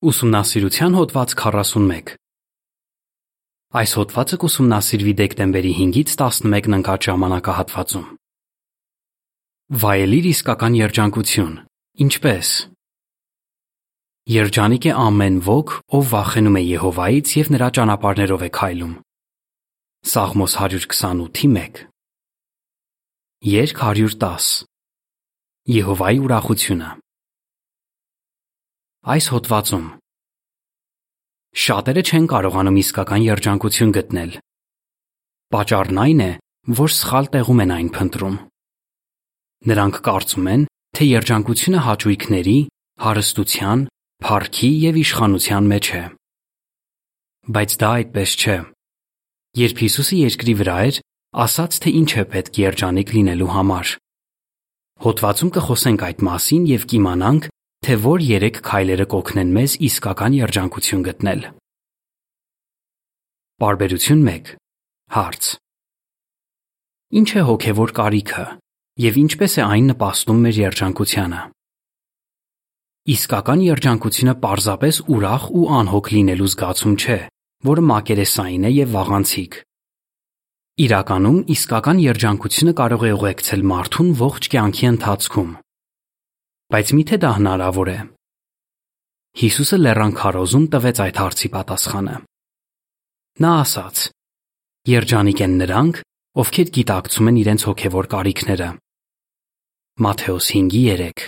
Ուսումնասիրության հոդված 41 Այս հոդվածը կուսումնասիրվի դեկտեմբերի 5-ից 11-ն ընկած ժամանակահատվածում։ Վայելիր իսկական երջանկություն։ Ինչպե՞ս։ Երջանիկ է ամեն ոք, ով վախենում է Եհովայից եւ նրա ճանապարհներով է քայլում։ Սաղմոս 128:1 Երգ 110 Եհովայի ուրախությունը Այս հոդվածում. Շատերը չեն կարողանում իսկական երջանկություն գտնել։ Պատճառն այն է, որ սխալ տեղում են այն փնտրում։ Նրանք կարծում են, թե երջանկությունը հաճույքների, հարստության, փառքի եւ իշխանության մեջ է։ Բայց դա այդպես չէ։ Երբ Հիսուսը երկրի վրա էր, ասաց, թե ինչ է պետք երջանիկ լինելու համար։ Հոդվածում կխոսենք այդ մասին եւ կիմանանք, թե որ երեք քայլերը կօգնեն մեզ իսկական երջանկություն գտնել։ Բարբերություն 1 Հարց. Ինչ է հոգևոր կարիքը եւ ինչպես է այն նպաստում մեր երջանկությանը։ Իսկական երջանկությունը պարզապես ուրախ ու անհոգ լինելու զգացում չէ, որը մակերեսային է եւ վաղանցիկ։ Իրականում իսկական երջանկությունը կարող է ուղեկցել մարդուն ողջ կյանքի ընթացքում, Բայց միթե դա հնարավոր է։ Հիսուսը լեռան քարոզում տվեց այդ հարցի պատասխանը։ Նա ասաց. Երջանիկ են նրանք, ովքեր գիտակցում են իրենց հոգևոր կարիքները։ Մատթեոս 5:3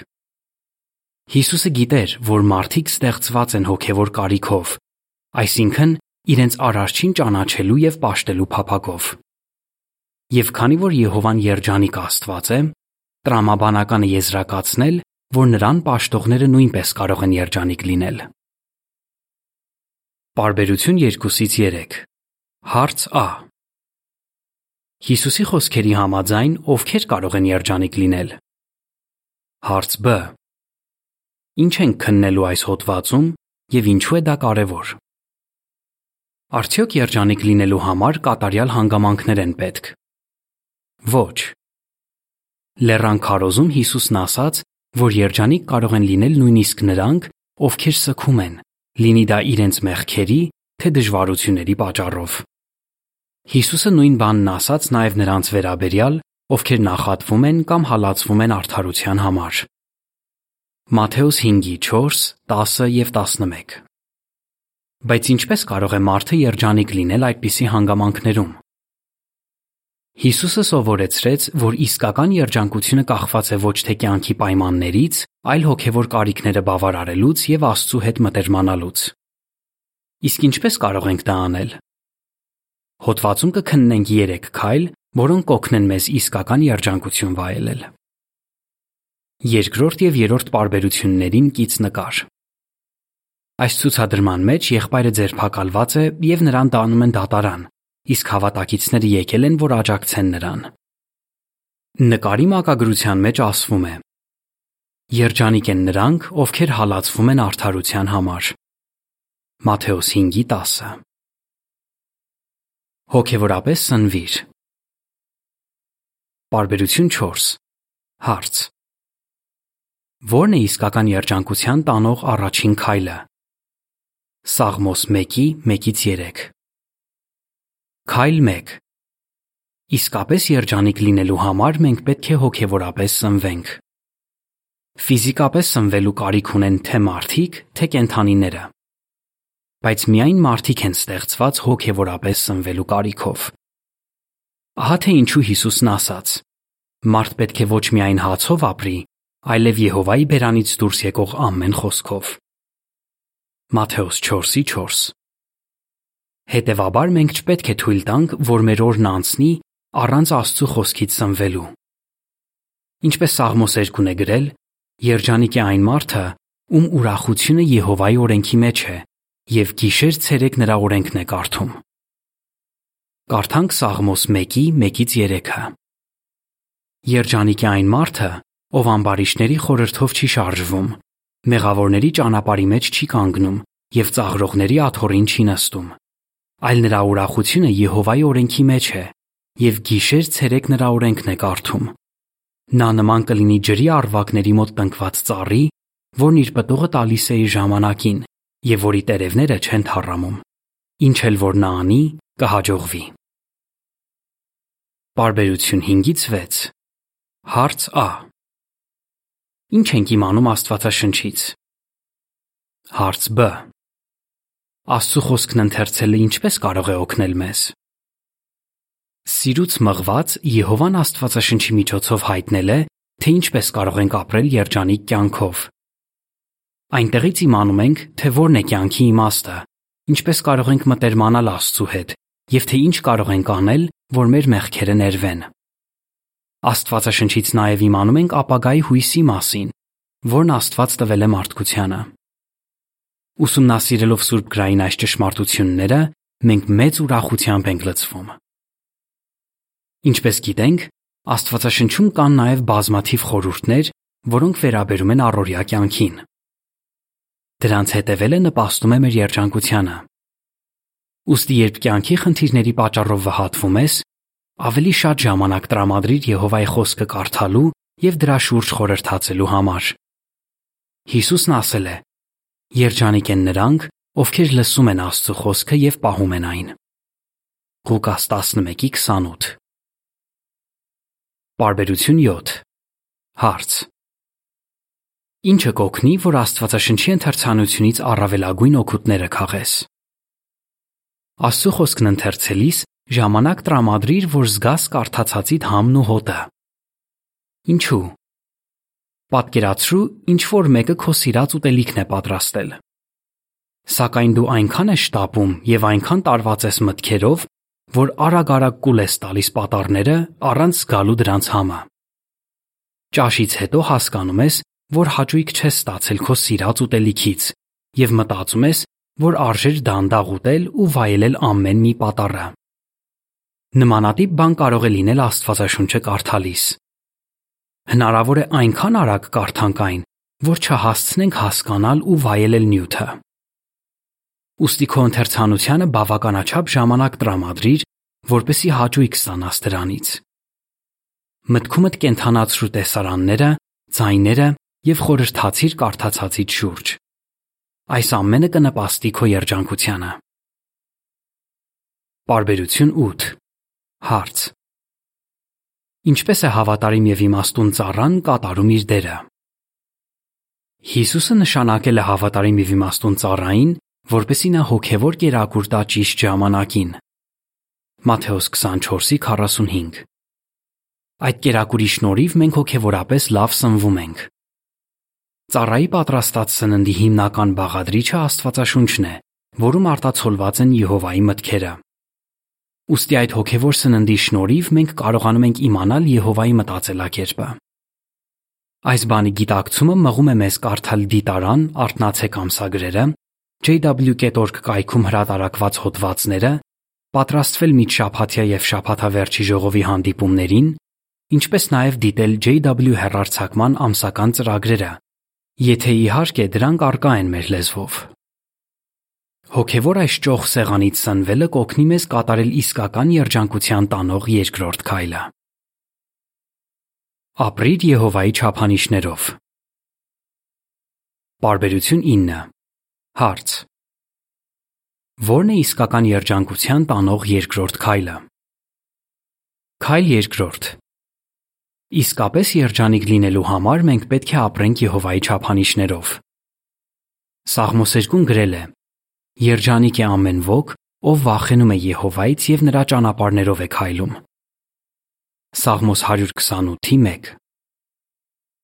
Հիսուսը գիտեր, որ մարդիկ ստեղծված են հոգևոր կարիքով, այսինքն իրենց արարչին ճանաչելու եւ պաշտելու փափակով։ Եվ քանի որ Եհովան երջանիկ Աստված է, տրամաբանականը եզրակացնել, որ նրան պաշտողները նույնպես կարող են երջանիկ լինել։ Պարբերություն 2-ից 3 Հարց Ա Հիսուսի խոսքերի համաձայն ովքեր կարող են երջանիկ լինել։ Հարց Բ Ինչ են քննելու այս հոդվածում եւ ինչու է դա կարեւոր։ Արդյոք երջանիկ լինելու համար կատարյալ հանգամանքներ են պետք։ Ոչ։ Լեռան քարոզում Հիսուսն ասաց, որ երջանիկ կարող են լինել նույնիսկ նրանք, ովքեր սգում են, լինի դա իրենց մեղքերի, թե դժվարությունների պատճառով։ Հիսուսը նույն բանն ասաց նաև նրանց վերաբերյալ, ովքեր նախատվում են կամ հալածվում են արդարության համար։ Մատթեոս 5:4, 10 եւ 11 Բայց ինչպես կարող է մարդը երջանիկ լինել այդպիսի հանգամանքներում։ Հիսուսը սովորեցրեց, որ իսկական երջանկությունը կախված է ոչ թե կյանքի պայմաններից, այլ հոգևոր կարիքները բավարարելուց եւ Աստծո հետ մտերմանալուց։ Իսկ ինչպես կարող ենք դա անել։ Հոդվածում կքննենք 3 քայլ, որոնք կօգնեն մեզ իսկական երջանկություն վայելել։ Երկրորդ եւ երրորդ պարբերություններին կից նկար։ Այս ցուցադրման մեջ եղբայրը ձերբակալված է եւ նրան տանում են դատարան, իսկ հավատակիցները եկել են, որ աջակցեն նրան։ Նկարի մակագրության մեջ ասվում է. Երջանիկ են նրանք, ովքեր հալածվում են արդարության համար։ Մատթեոս 5:10 Հոգևորապես սնվիր։ Բարբերություն 4 Հարց. Որն է իսկական երջանկության տանող առաջին քայլը։ Սաղմոս 1-1-ից 3 Քայլ 1 Իսկապես երջանիկ լինելու համար մենք պետք է հոգևորապես սնվենք։ Ֆիզիկապես սնվելու կարիք ունեն թե մարդիկ, թե կենդանիները։ Բայց միայն մարդիկ են ստեղծված հոգևորապես սնվելու կարիքով։ Ահա թե ինչու Հիսուսն ասաց. Մարդ պետք է ոչ միայն հացով ապրի, այլև Եհովայի բերանից դուրս եկող ամեն խոսքով։ Մատթեոս 4:4 Հետևաբար մենք չպետք է թույլ տանք, որ մեր օրն անցնի առանց Աստծո խոսքից սնվելու։ Ինչպես Սաղմոս 2-ն է գրել, երջանիկ է այն մարդը, ում ուրախությունը Եհովայի օրենքի մեջ է, եւ գիշեր ցերեկ նրա օրենքն է կարդում։ Կարդանք Սաղմոս 1-ի 1-ից 3-ը։ Երջանիկ է այն մարդը, ով ամբարիշների խորհրդով չի շարժվում, մեղավորների ճանապարհի մեջ չի կանգնում եւ ծաղրողների աթոռին չի նստում այլ նրա ուրախությունը Եհովայի օրենքի մեջ է եւ գիշեր ցերեկ նրա օրենքն է կարդում։ Նա նման կլինի ջրի արվակների մոտ տնկված ծառի, որն իր պտուղը տալիս է իր ժամանակին եւ որի տերևները չեն թառամում։ Ինչ էլ որ նա անի, կհաջողվի։ Բարբերություն 5-ից 6 Հարց Ա. Ինչ ենք իմանում Աստվածաշնչից։ Հարց Բ Աստծո խոսքն ընթերցելը ինչպես կարող է օգնել մեզ։ Սիրուց մղված Եհովան Աստվածաշնչի միջոցով հայտնել է, թե ինչպես կարող ենք ապրել երջանիկ կյանքով։ Այնտեղից իմանում ենք, թե որն է կյանքի իմաստը, ինչպես կարող ենք մտերմանալ Աստծո հետ եւ թե ինչ կարող ենք անել, որ մեր մեղքերը ներվեն։ Աստվածաշնչից նաև իմանում ենք ապագայի հույսի մասին, որն Աստված տվել է մարդկությանը։ Ուսումնասիրելով Սուրբ Գրային այս ճշմարտությունները, մենք մեծ ուրախությամբ ենք լցվում։ Ինչպես գիտենք, Աստվածաշնչում կան նաև բազմաթիվ խորհուրդներ, որոնք վերաբերում են առօրյա կյանքին։ Դրանց հետևելը նպաստում է մեր երջանկությանը։ Ոստի երբ կյանքի խնդիրների պատճառով վհատվում ես, ավելի շատ ժամանակ տրամադրիր Եհովայի խոսքը կարդալու եւ դրա շուրջ խորհրդացելու համար։ Հիսուսն ասել է. Երջանիկ են նրանք, ովքեր լսում են Աստծո խոսքը եւ պահում են այն։ Ղուկաս 11:28 Բարբերություն 7 Հարց. Ինչը կօգնի, որ Աստվածաշնչի ընթերցանությունից առավելագույն օգուտները քաղես։ Աստծո խոսքն ընթերցելիս ժամանակ տրամադրիր, որ զգաս կարդացածիդ համն ու հոտը։ Ինչու։ Պատկերացրու, ինչ որ մեկը քո սիրած ուտելիքն է պատրաստել։ Սակայն դու այնքան ես շտապում եւ այնքան տարված ես մտքերով, որ արագ-արագ կուլ ես տալիս պատառները առանց զգալու դրանց համը։ Ճաշից հետո հասկանում ես, որ հաճույք չես ստացել քո սիրած ուտելիքից եւ մտածում ես, որ արժեր դանդաղ ուտել ու վայելել ամեն մի պատառը։ Նմանատիպ բան կարող է լինել Աստվածաշունչը կարդալիս։ Հնարավոր է այնքան արագ կարդանք այն, որ չհասցնենք հասկանալ ու վայելել նյութը։ Ոստի քո ընթերցանությանը բավականաչափ ժամանակ տրամադրիր, որպեսի հաճույք ստանաս դրանից։ Մտքումդ կենթանացրու տեսարանները, ձայները եւ խորհրդացիր կարդացածից շուրջ։ Այս ամենը կնպաստի քո երջանկությանը։ Բարբերություն 8 Հարց Ինչպես է հավատարիմ եւ իմաստուն ծառան կատարում իր դերը։ Հիսուսը նշանակել է հավատարիմ եւ իմաստուն ծառային, որպեսի նա հոգևոր կերակուր տա ճիշտ ժամանակին։ Մատթեոս 24:45 Այդ կերակուրի շնորհիվ մենք հոգևորապես լավ սնվում ենք։ Ծառայի պատրաստած սննդի հիմնական բաղադրիչը Աստվածաշունչն է, որում արտացոլված են Եհովայի մտքերը։ Ոստի այդ հոգևոր սննդի շնորհիվ մենք կարողանում ենք իմանալ Եհովայի մտածելակերպը։ Այս բանի գիտակցումը մղում է մեզ կարդալ դիտարան, արտնացեք ամսագրերը, jw.org կայքում հրատարակված հոդվածները, պատրաստվել միջշաբաթյա եւ շաբաթավերջի ժողովի հանդիպումներին, ինչպես նաև դիտել JW հեռարձակման ամսական ծրագրերը, եթե իհարկե դրանք արկա են մեր լեզվով։ Հոգևոր այս ճոխ սեղանից սնվելը կօգնի մեզ կատարել իսկական երջանկության տանող երկրորդ քայլը։ Ապրիր Եհովայի չափանիշներով։ Բարբերություն 9 Հարց. Ո՞րն է իսկական երջանկության տանող երկրորդ քայլը։ Քայլ երկրորդ. Իսկապես երջանիկ լինելու համար մենք պետք է ապրենք Եհովայի չափանիշներով։ Սաղմոս 2-ն գրել է. Երջանիկ է ամեն ոք, ով վախենում է Եհովայից եւ նրա ճանապարհներով է քայլում։ Սաղմոս 128:1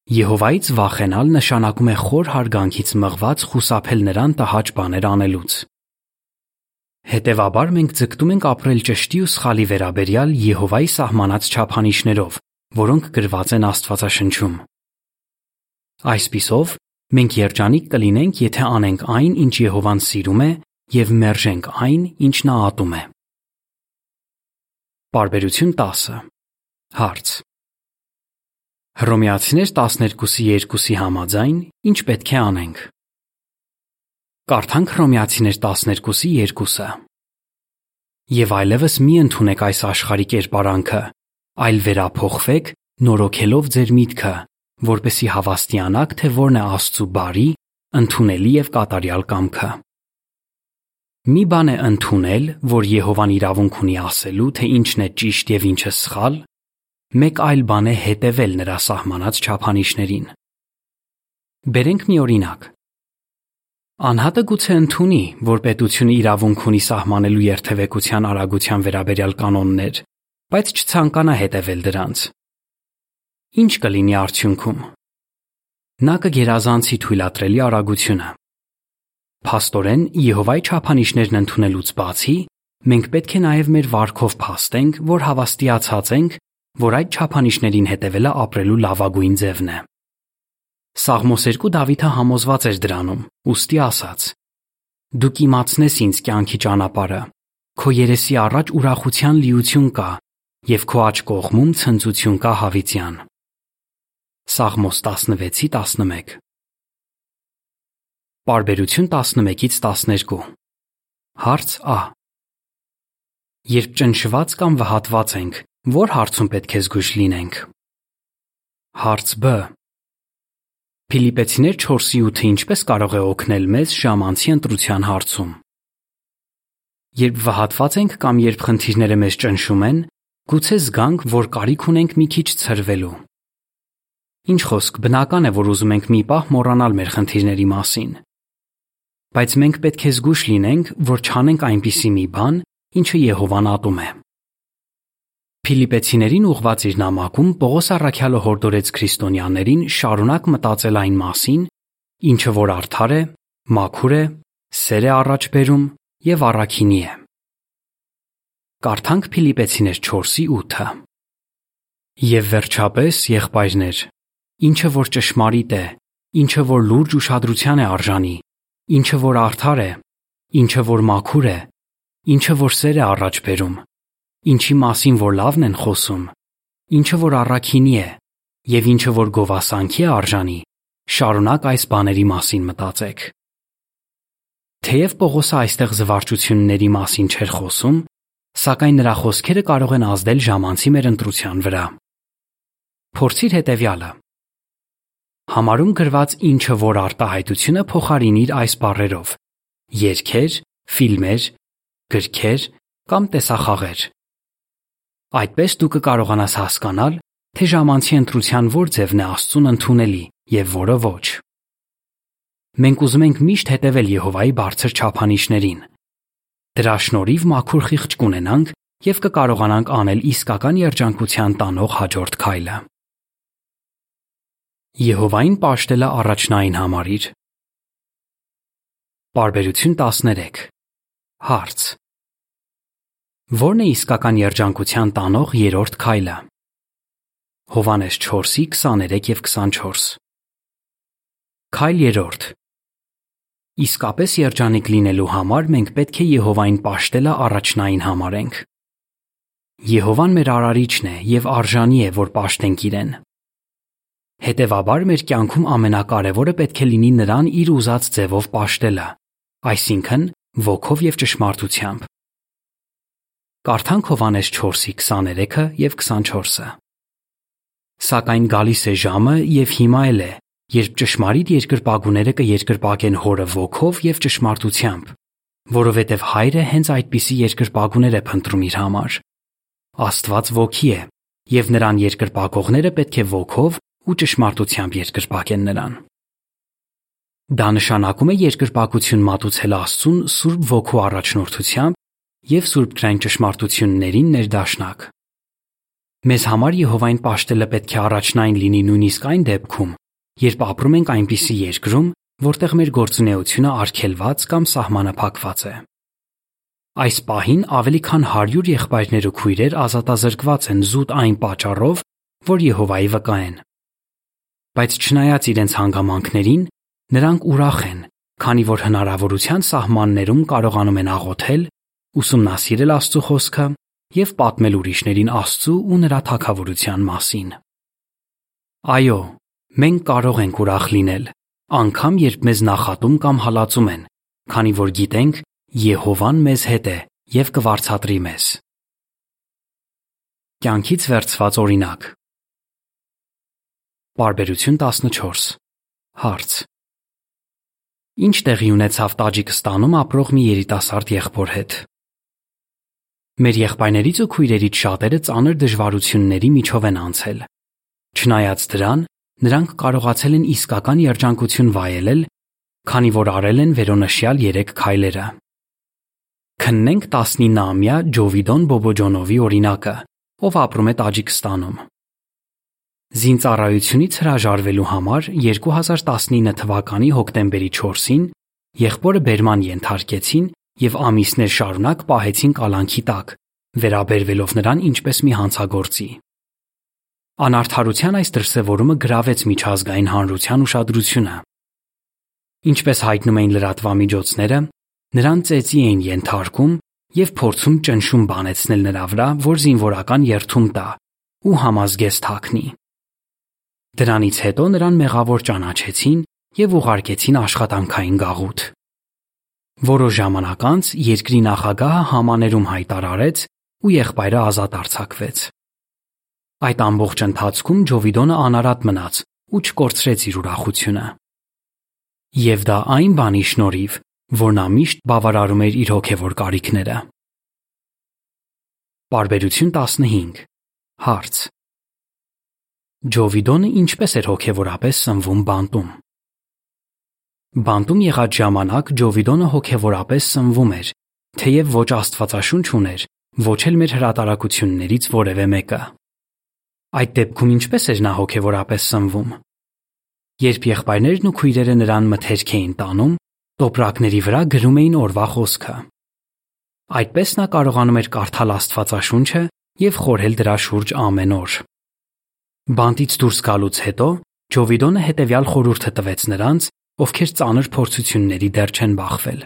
Եհովայից վախենալ նշանակում է խոր հարգանքից մղված խուսափել նրան տհաճ բաներ անելուց։ Հետևաբար մենք ձգտում ենք ապրել ճշտի ու սխալի վերաբերյալ Եհովայի սահմանած չափանիշներով, որոնք գրված են Աստվածաշնչում։ Այսպիսով, մենք երջանիկ կլինենք, եթե անենք այն, ինչ Եհովան սիրում է, եւ մերժենք այն, ինչ նա ատում է։ Բարբերություն 10 Հարց. Հռոմեացիներ 12-ի 2-ի համաձայն ինչ պետք է անենք։ Կարդանք Հռոմեացիներ 12-ի 2-ը։ Եվ այլևս մի ընդունեք այս աշխարհի կերպարանքը, այլ վերափոխվեք նորոգելով ձեր միտքը, որպեսի հավաստիանաք, թե որն է Աստծո բարի, ընդունելի եւ կատարյալ կամքը։ Մի բան է ընդունել, որ Եհովան իրավունք ունի ասելու, թե ինչն է ճիշտ եւ ինչը սխալ, մեկ այլ բան է հետևել նրա սահմանած չափանիշներին։ Բերենք մի օրինակ։ Անհատը գուցե ընդունի, որ պետությունը իրավունք ունի սահմանելու երթևեկության արագության վերաբերյալ կանոններ, բայց չցանկանա հետևել դրանց։ Ինչ կլինի արդյունքում։ Նա կգերազանցի թույլատրելի արագությունը։ Փաստորեն Եհովայի չափանիշներն ընդունելուց բացի, մենք պետք է նաև մեր վարքով փաստենք, որ հավաստիացած ենք, որ այդ չափանիշներին հետևելը ապրելու լավագույն ձևն է։ Սաղմոս 2 Դավիթը համոզված էր դրանում, ուստի ասաց. Դու կիմացնես ինձ կյանքի ճանապարհը, քո երեսի առաջ ուրախության լիություն կա, եւ քո աջ կողմում ցնծություն կա հավիտյան։ Սաղմոս 16-11 Պարբերություն 11-ից 12 Հարց Ա. Երբ ճնշված կամ վհատված ենք, ո՞ր հարցում պետք է զգույշ լինենք։ Հարց Բ. Ֆիլիպեցիներ 4:8-ը ինչպես կարող է օգնել մեզ ժամանցի ընտրության հարցում։ Երբ վհատված ենք կամ երբ խնդիրները մեզ ճնշում են, գուցե զգանք, որ կարիք ունենք մի քիչ ցրվելու։ Ինչ խոսք, բնական է, որ ուզում ենք մի պահ մոռանալ մեր խնդիրների մասին բայց մենք պետք է զգույշ լինենք, որ չանենք այնպիսի մի բան, ինչը Եհովան ատում է։ Ֆիլիպեցիներին ուղված իր նամակում Պողոս Առաքյալը հորդորեց քրիստոնյաներին շարունակ մտածել այն մասին, ինչը որ արդար է, մաքուր է, սեր է առաջ բերում եւ առաքինի է։ Կարդանք Ֆիլիպեցիներ 4:8-ը։ Եվ վերջապես, եղբայրներ, ինչը որ ճշմարիտ է, ինչը որ լուրջ ուշադրության է արժանի, ինչը որ արդար է, ինչը որ մաքուր է, ինչը որ սեր է առաջ բերում, ինչի մասին որ լավն են խոսում, ինչը որ առաքինի է եւ ինչը որ գովասանքի է արժանի, շարունակ այս բաների մասին մտածեք։ Թեև Պողոսը այստեղ զվարճությունների մասին չէր խոսում, սակայն նրա խոսքերը կարող են ազդել ժամանցի մեր ընտրության վրա։ Փորձիր հետևյալը. Համարում գրված ինչը որ արտահայտությունը փոխարինիր այս բառերով. երգեր, ֆիլմեր, գրքեր կամ տեսախաղեր։ Այդպես դու կկարողանաս հասկանալ, թե ժամանցի ընտրության որ ձևն է Աստծուն ընդունելի եւ որը ոչ։ Մենք ուզում ենք միշտ հետևել Եհովայի բարձր չափանիշներին։ Դրա շնորհիվ մաքուր խիղճ կունենանք եւ կկարողանանք անել իսկական երջանկության տանող հաջորդ քայլը։ Եհովային պաշտելը առաջնային համարիր։ Պարբերություն 13 Հարց. Որն է իսկական երջանկության տանող երրորդ քայլը։ Հովանես 4-ի 23 եւ 24 Քայլ երրորդ. Իսկապես երջանիկ լինելու համար մենք պետք է Եհովային պաշտելը առաջնային համարենք։ Եհովան մեր արարիչն է եւ արժանի է, որ պաշտենք իրեն։ Հետևաբար մեր կյանքում ամենակարևորը պետք է լինի նրան իր ուզած ձևով պաշտելը, այսինքն ոգով եւ ճշմարտությամբ։ Կարդանք Հովանես 4-ի 23-ը եւ 24-ը։ Սակայն գալիս է ժամը եւ հիմա էլ է, երբ ճշմարիտ երկրպագուները կերկրպագեն հորը ոգով եւ ճշմարտությամբ, որովհետեւ հայրը հենց այդպիսի երկրպագուներ է փնտրում իր համար։ Աստված ոգի է, եւ նրան երկրպագողները պետք է ոգով ու ճշմարտությամբ երկրպագեն նրան։ Դա նշանակում է երկրպագություն մատուցել Աստծուն Սուրբ ոգու առաջնորդությամբ եւ Սուրբ գրային ճշմարտություններին ներդաշնակ։ Մեզ համար Եհովային պաշտելը պետք է առաջնային լինի նույնիսկ այն դեպքում, երբ ապրում ենք այնպիսի երկրում, որտեղ մեր գործունեությունը արգելված կամ սահմանափակված է։ Այս պահին ավելի քան 100 եղբայրներ ու քույրեր ազատազրկված են զուտ այն պատճառով, որ Եհովայի վկա են բայց չնայած իրենց հանգամանքներին, նրանք ուրախ են, քանի որ հնարավորության սահմաններում կարողանում են աղոթել, ուսումնասիրել Աստծո խոսքը եւ պատմել ուրիշներին Աստծո ու նրա թագավորության մասին։ Այո, մենք կարող ենք ուրախ լինել, անկամ երբ մեզ նախատում կամ հալածում են, քանի որ գիտենք Եհովան մեզ հետ է եւ կվարցատրի մեզ։ Կյանքից վերցված օրինակ Պարբերություն 14 Հարց. Ինչ տեղի ունեցավ Տաջիկստանում ապրող մի երիտասարդ եղբոր հետ։ Մեր եղբայրներից ու քույրերից շատերը ծանր դժվարությունների միջով են անցել։ Չնայած դրան, նրանք կարողացել են իսկական երջանկություն վայելել, քանի որ արել են վերոնշյալ 3 քայլերը։ Քննենք 19-ամյա Ջովիդոն Բոբոջոնովի օրինակը, ով ապրում է Տաջիկստանում։ Զինծառայությունից հրաժարվելու համար 2019 թվականի հոկտեմբերի 4-ին եղբորը բերման ենթարկեցին եւ ամիսներ շարունակ պահեցին կալանքի տակ, վերաբերվելով նրան ինչպես մի հանցագործի։ Անարթարության այս դրսևորումը գրավեց միջազգային հանրության ուշադրությունը։ Ինչպես հայտնում էին լրատվամիջոցները, Նրան ծեծի էին ենթարկում եւ փորձում ճնշում բանեցնել նրա վրա, որ զինվորական երթում տա ու համազգես թաքնի։ Դրանից հետո նրան մեղավոր ճանաչեցին եւ ուղարկեցին աշխատանքային գաղութ։ Որոշ ժամանակ անց երկրի նախագահը համաներում հայտարարեց ու եղբայրը ազատ արձակվեց։ Այդ ամբողջ ընթացքում Ջովիդոնը անարատ մնաց ու չկորցրեց իր ուրախությունը։ Եվ դա այն բանի շնորհիվ, որ նա միշտ բավարարում էր իր հոգևոր կարիքները։ Բարբերություն 15 Հարց Ջովիդոնը ինչպես էր հոգևորապես սնվում բանտում։ Բանտում եղած ժամանակ Ջովիդոնը հոգևորապես սնվում էր, թեև ոչ Աստվածաշունչ ուներ, ոչ էլ մեր հրատարակություններից որևէ մեկը։ Այդ դեպքում ինչպես էր նա հոգևորապես սնվում։ Երբ եղբայրներն ու քույրերը նրան մթերք էին տանում, Տոպրակների վրա գրում էին օրվա խոսքը։ Այդպես նա կարողանում էր կարդալ Աստվածաշունչը եւ խորհել դրա շուրջ ամեն օր։ Բանտից դուրս գալուց հետո Ջովիդոնը հետևյալ խորհուրդը տվեց նրանց, ովքեր ծանր փորձությունների դեռ չեն բախվել։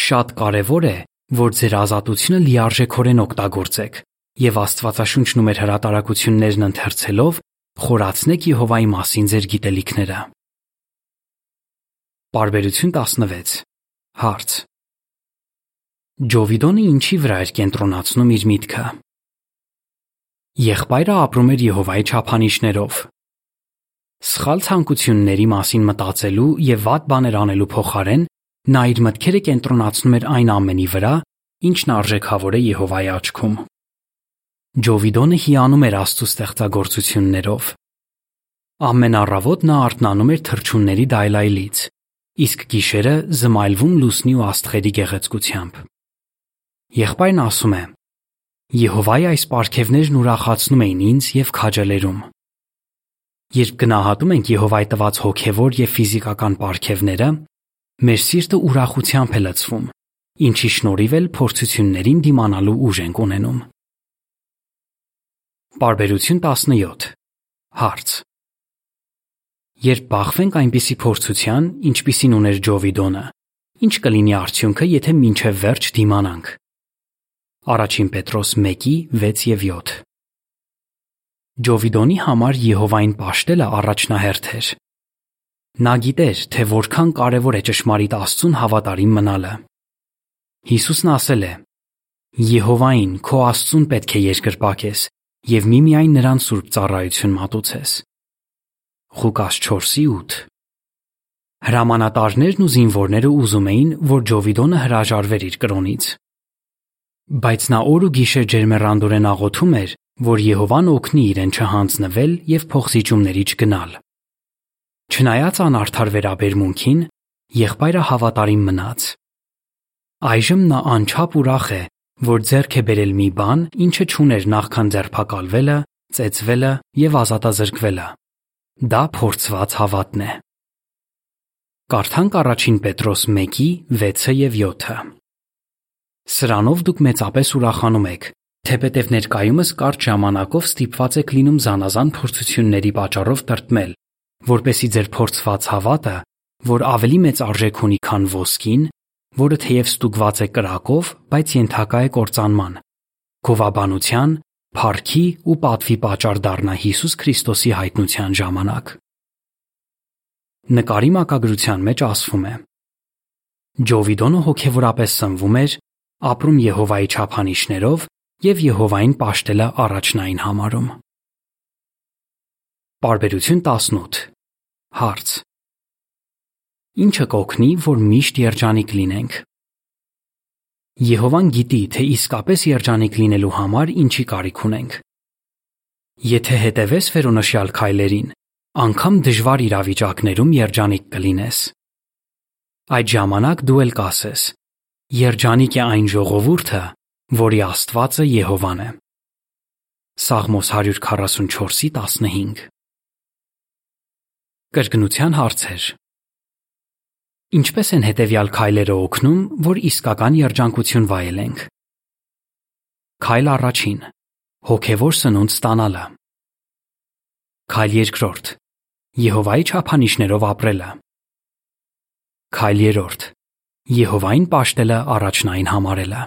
Շատ կարևոր է, որ ձեր ազատությունը լիարժեքորեն օգտագործեք եւ Աստվածաշունչն ու մեր հրատարակություններն ընթերցելով խորացնեք Եհովայի մասին ձեր գիտելիքները։ Պարբերություն 16 Հարց. Ջովիդոնը ինչի վրա էր կենտրոնացնում իր միտքը։ Եղբայրը ապրում էր Եհովայի չափանիշներով։ Սխալ ցանկությունների մասին մտածելու եւ վատ բաներ անելու փոխարեն նա իր մտքերը կենտրոնացնում էր այն ամենի վրա, ինչն արժեքավոր է Եհովայի աչքում։ Ջովիդոնը հիանում էր Աստծո ստեղծագործություններով։ Ամեն առավոտ նա արթնանում էր թրջունների դայլայլից իսկ գիշերը զմայլվում լուսնի ու աստղերի գեղեցկությամբ։ Եղբայրն ասում է. Եհովայի այս պարգևներն ուրախացնում էին ինձ եւ քաջալերում։ Երբ գնահատում ենք Եհովայի տված հոգևոր եւ ֆիզիկական պարգևները, մեր սիրտը ուրախությամբ է լցվում, ինչի շնորհիվ էլ փորձություններին դիմանալու ուժ ենք ունենում։ Բարբերություն 17 Հարց. Երբ բախվենք այնպիսի փորձության, ինչպիսին ուներ Ջովիդոնը, ինչ կլինի արդյունքը, եթե մինչև վերջ դիմանանք։ Առաջին Պետրոս 1:6 եւ 7 Ջովիդոնի համար Եհովային պաշտելը առաջնահերթ էր։ Նա գիտեր, թե որքան կարևոր է ճշմարիտ Աստծուն հավատարիմ մնալը։ Հիսուսն ասել է. Եհովային, քո Աստծուն պետք է երկրպագես եւ միմիայն նրան սուրբ ծառայություն մատուցես։ Ղուկաս 4:8 Հրամանատարներն ու զինվորները ուզում էին, որ Ջովիդոնը հրաժարվեր իր կրոնից։ Բայց նա օր ու գիշեր ջերմեռանդորեն աղոթում էր, որ Եհովան օգնի իրեն չհանձնվել եւ փոխզիջումների չգնալ։ Չնայած անարդար վերաբերմունքին, եղբայրը հավատարիմ մնաց։ Այժմ նա անչափ ուրախ է, որ ձեռք է բերել մի բան, ինչը չուներ նախքան ձերբակալվելը, ծեծվելը եւ ազատազրկվելը։ Դա փորձված հավատն է։ Կարդանք առաջին Պետրոս 1-ի 6-ը եւ 7-ը։ Սրանով դուք մեծապես ուրախանում եք, թեպետև ներկայումս կարճ ժամանակով ստիպված եք լինում զանազան փորձությունների պատճառով տրտմել, որպեսի ձեր փորձված հավատը, որ ավելի մեծ արժեք ունի, քան ոսկին, որը թեև ստուգված է կրակով, բայց ենթակա է կործանման, գովաբանության, փառքի ու պատվի պատճառ դառնա Հիսուս Քրիստոսի հայտնության ժամանակ։ Նկարի մակագրության մեջ ասվում է. Ջովիդոնը հոգևորապես սնվում էր, ապրում Եհովայի չափանիշներով եւ Եհովային պաշտելը առաջնային համարում։ Բարբերություն 18 Հարց ինչը կօգնի, որ միշտ երջանիկ լինենք։ Եհովան գիտի, թե իսկապես երջանիկ լինելու համար ինչի կարիք ունենք։ Եթե հետևես վերոնշյալ քայլերին, անկամ դժվար իրավիճակներում երջանիկ կլինես։ Այդ ժամանակ դու էլ կասես. Երջանիկ է այն ժողովուրդը, որի Աստվածը Եհովան է։ Սաղմոս 144:15 Կրկնության հարցեր Ինչպես են հետևյալ քայլերը օգնում, որ իսկական երջանկություն վայելենք։ Քայլ առաջին. հոգևոր սնունդ ստանալը։ Քայլ երկրորդ. Եհովայի չափանիշներով ապրելը։ Քայլ երրորդ. Եհովային պաշտելը առաջնային համարելը։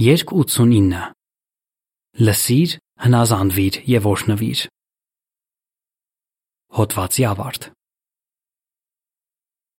Երկ 89 Լսիր, հնազանդվիր եւ օրհնվիր։ Հոդվացի ավարտ